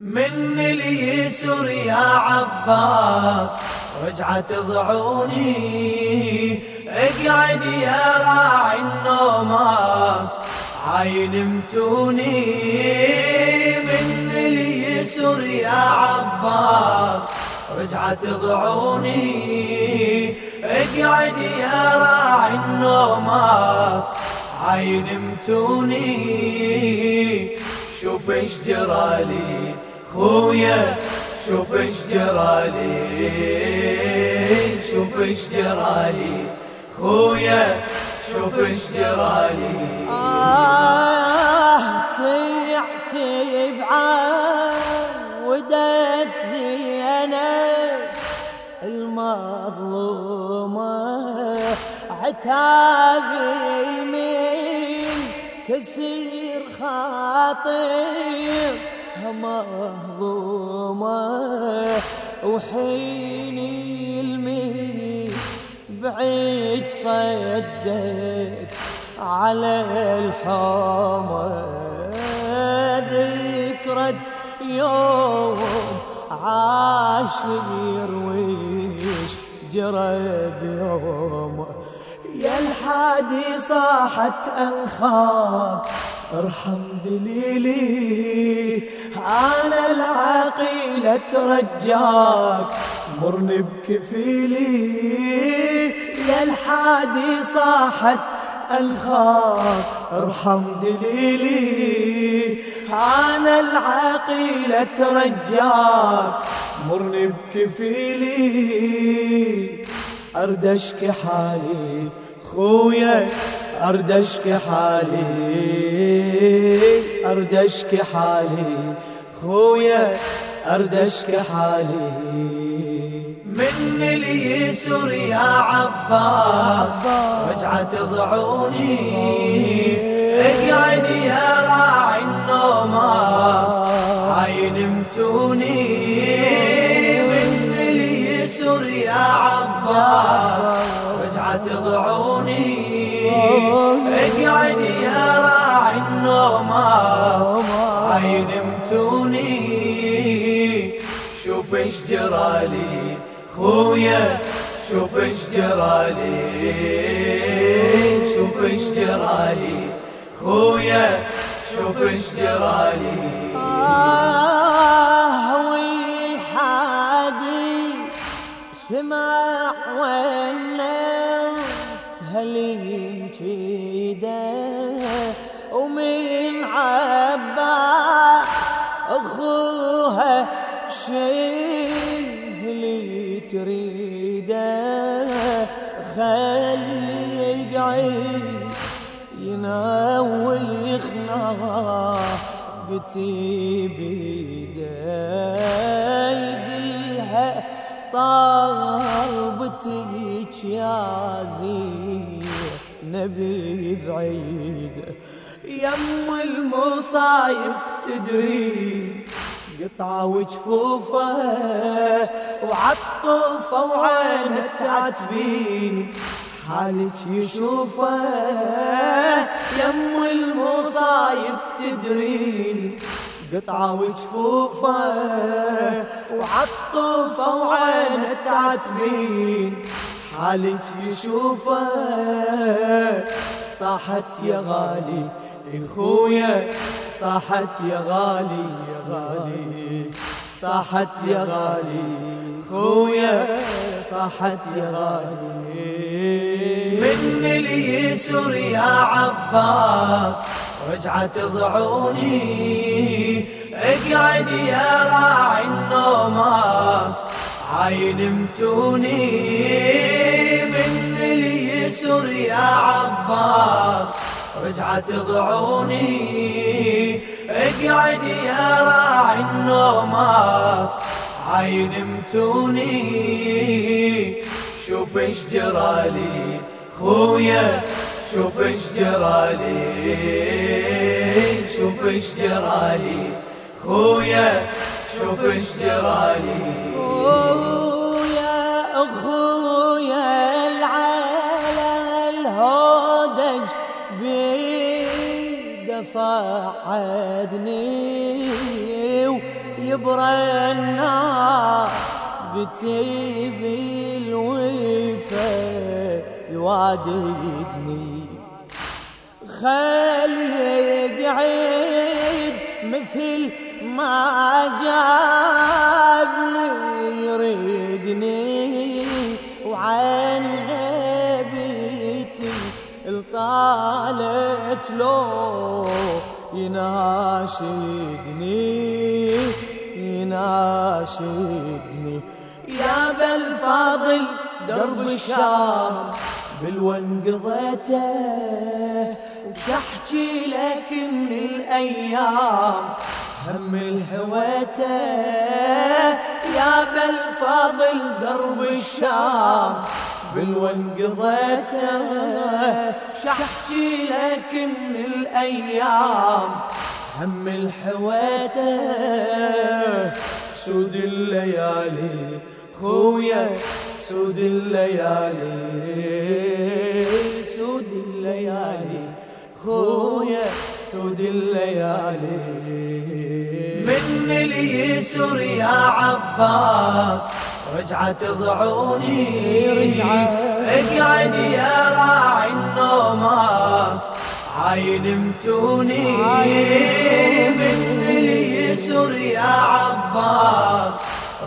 من اليسر يا عباس رجعت ضعوني اقعد يا راعي النوماس عاين متوني من اليسر يا عباس رجعت ضعوني اقعد يا راعي النوماس عاين متوني شوف إيش جرالي خويا شوف إيش جرالي شوف إيش جرالي خويا شوف إيش جرالي آه تعتب ودت زينب المظلومة عتاب يمين كسير خاطر مهضومة وحين المي بعيد صدت على الحومة ذكرت يوم عاشر ويش جرى بيوم. يا الحادي صاحت أنخاك ارحم دليلي أنا العقيلة ترجاك مرني بكفيلي. يا الحادي صاحت أنخاك ارحم دليلي أنا العقيلة ترجاك مرني بكفيلي. أردشك حالي خويا أردشك حالي أردشك حالي خويا أردشك حالي. من اليسر يا عباس رجعت ضعوني اقعد يا راعي النوماس. عين متوني إيش جرالي خويا شوف إيش جرالي. شوف إيش جرالي خويا شوف إيش جرالي. خناقتي بيده يقلها طالبتك يا نبي بعيد يم المصايب تدري. قطعة وجفوفة وعطوفة وعينه تعتبين حالك يشوفه يم المصايب تدرين قطعة وجفوفة وعطوفة وعينه تعتبين حالك يشوفه صاحت يا غالي. اخويا صاحت يا غالي يا غالي. صاحت يا غالي خويا صاحت يا غالي. من اليسر يا عباس. رجعت ضعوني. اقعد يا راعي النوماس. عاين متوني من اليسر يا عباس. رجعت ضعوني. اقعد يا راعي النوماس. عاين متوني شوف إيش جرالي. خويا شوف إيش جرالي شوف إيش جرالي. خويا شوف إيش جرالي. يا أخويا العالى الهودج بيد صعدني النار بتبي الوفا. يواددني خلي يقعد مثل ما جابني يريدني وعن غيبتي الطالت لو يناشدني يناشدني. يا بالفاضل درب الشام. بالون قضيته وش لك من الأيام هم الهويته يا بالفاضل درب الشام. بالون قضيته شحكي لك من الأيام هم الحويته سود الليالي خويا سود الليالي سود الليالي خويا سود الليالي. من اليسر يا عباس رجعت ضعوني رجعت اقعد يا راعي النوماس عاين متوني من اليسر يا عباس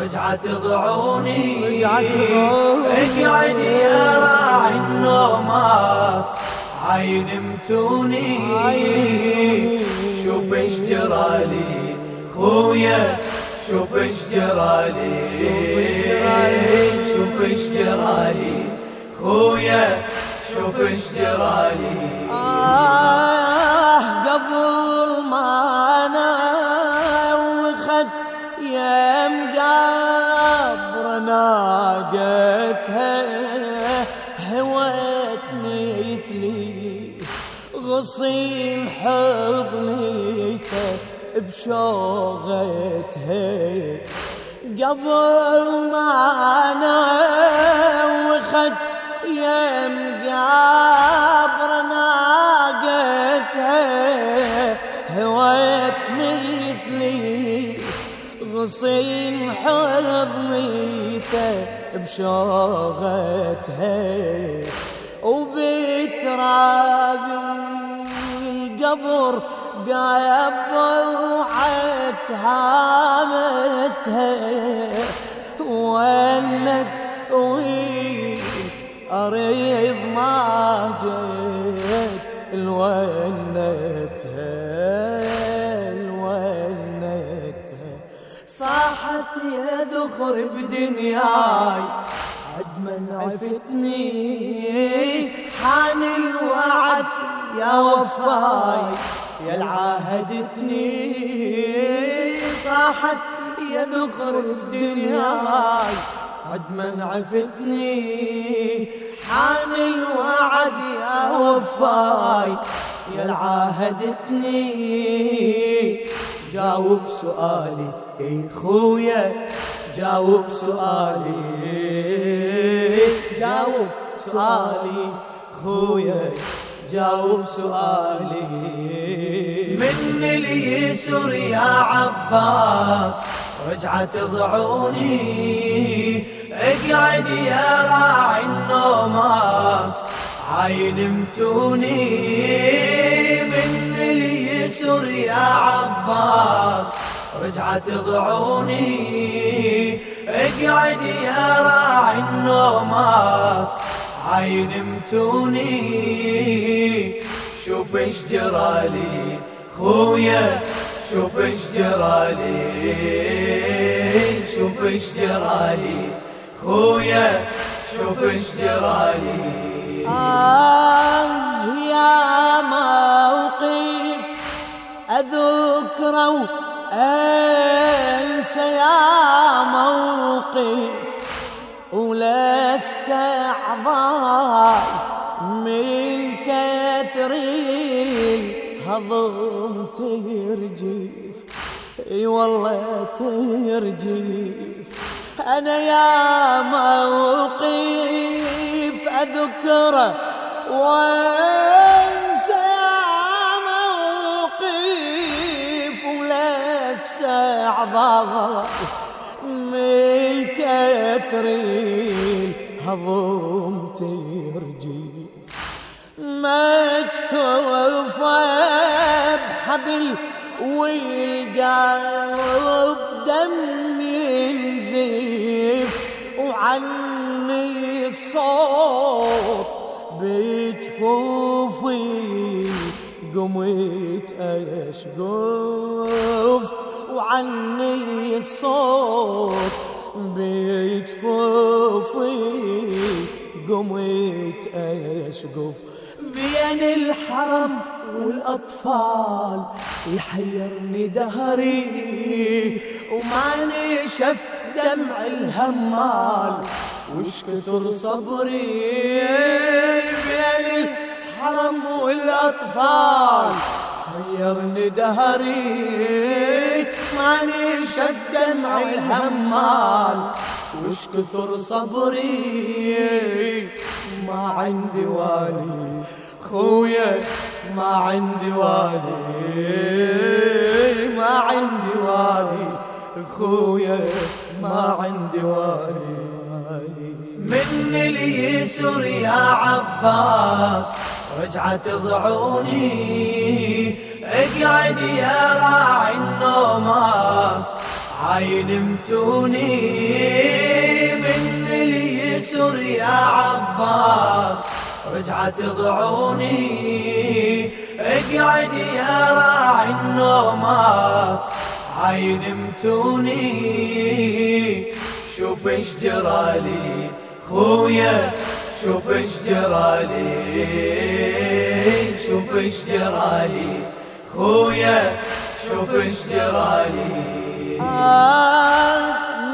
رجعت ضعوني اقعد يا راعي النوماس عاين متوني شوف إيش جرالي خويا شوف إيش جرالي شوف إيش جرالي خويا شوف إيش جرالي آه قبل ما نوخت ناقتها هوت مثلي غصين حضنيته بشوغتها. قبل ما نوخت يا مقابر ناقتها هويت مثلي غصين حضنيته بشوغتها وبترابي القبر قبضعت هامتها ولت وي أريض ما جيت الونتها يا ذخر بدنياي. عد من عفتني حان الوعد يا وفاي. يا العاهدتني صاحت يا ذخر بدنياي. عد من عفتني حان الوعد يا وفاي. يا العاهدتني جاوب سؤالي. اي خويا جاوب سؤالي. جاوب سؤالي. خويا جاوب سؤالي. من اليسر يا عباس؟ رجعت ضعوني اقعد يا راعي النوماس. عاين متوني من اليسر يا عباس؟ رجعت ضعوني اقعد يا راعي النوماس. عاين متوني شوف إيش جرالي خويا شوف إيش جرالي شوف إيش جرالي خويا شوف إيش جرالي آه يا موقف أذكره وأنسى يا موقف ولسه ضاي من كثر الهضم ترجف إي والله ترجف أنا يا موقف أذكره وانسى عضال من كثر الهضم ترجي. مجتوفة بحبل والقلب دم ينزف وعني الصوت بجفوفي قمت أشقف. وعني الصوت بجفوفي قمت اشقف بين الحرم والأطفال يحيرني دهري وما نشف دمع الهمال. وش كثر صبري بين الحرم والأطفال حيرني دهري. ما نشف دمع الهمال. وش كثر صبري ما عندي والي. خويا ما عندي والي. ما عندي والي. خويا ما عندي والي. من اليسر يا عباس رجعت ضعوني. اقعد يا راعي النوماس. عاين متوني من اليسر يا عباس. رجعت ضعوني اقعد يا راعي النوماس. عاين متوني شوف إيش جرالي خويا. شوف إيش جرالي شوف إيش جرالي خويا شوف إيش جرالي آه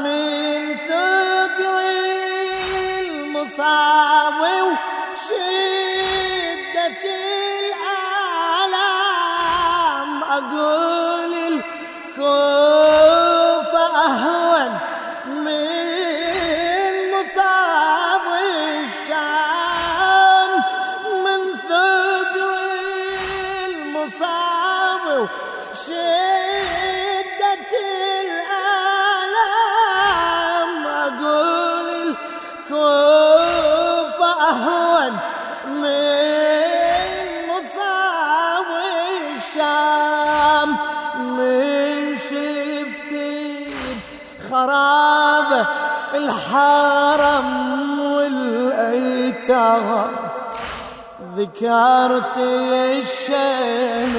من ثقل المصاب وشدة الآلام أقول الكوف خراب الحرم والأيتام. ذكرت الشام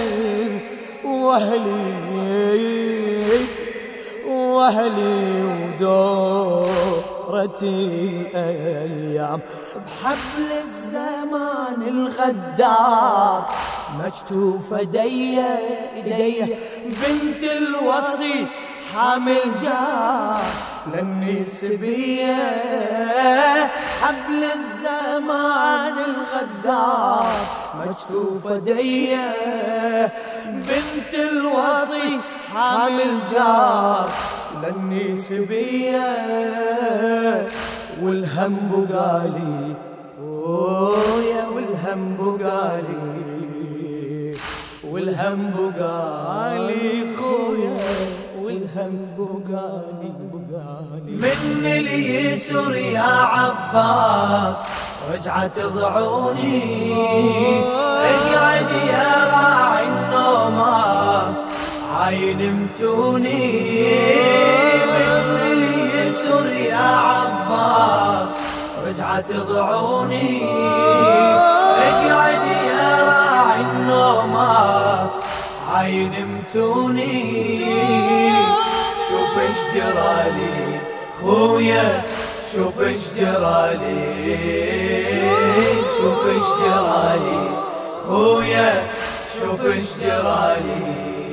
وأهلي وأهلي ودورة الأيام. بحبل الزمان الغدار مكتوفة ديا ايديا بنت الوصي حامل لاني سبية حبل الزمان الغدار مكتوفة ديا بنت الوصي حامل جار سبية والهم بقالي. خويا والهم بقالي. والهم بقالي خويا. والهم بقالي بقالي من اليسر يا عباس رجعت ضعوني اقعد يا راعي النوماس عاين متوني من اليسر يا عباس رجعت ضعوني جرالي خويا شوف إيش جرالي شوف إيش جرالي خويا شوف إيش جرالي